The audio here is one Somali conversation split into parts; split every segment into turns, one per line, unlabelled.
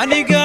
aniga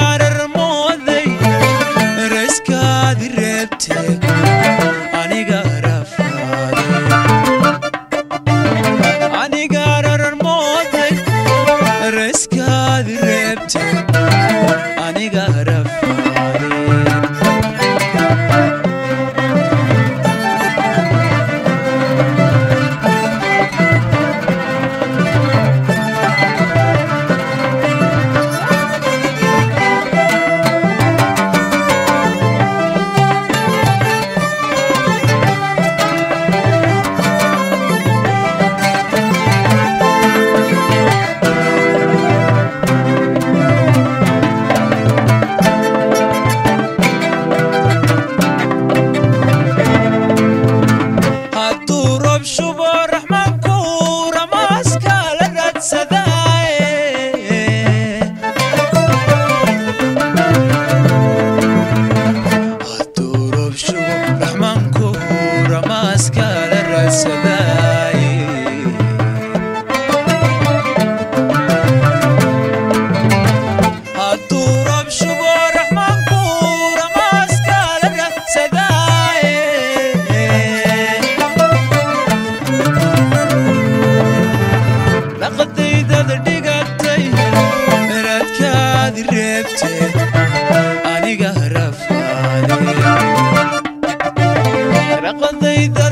anaaqadayda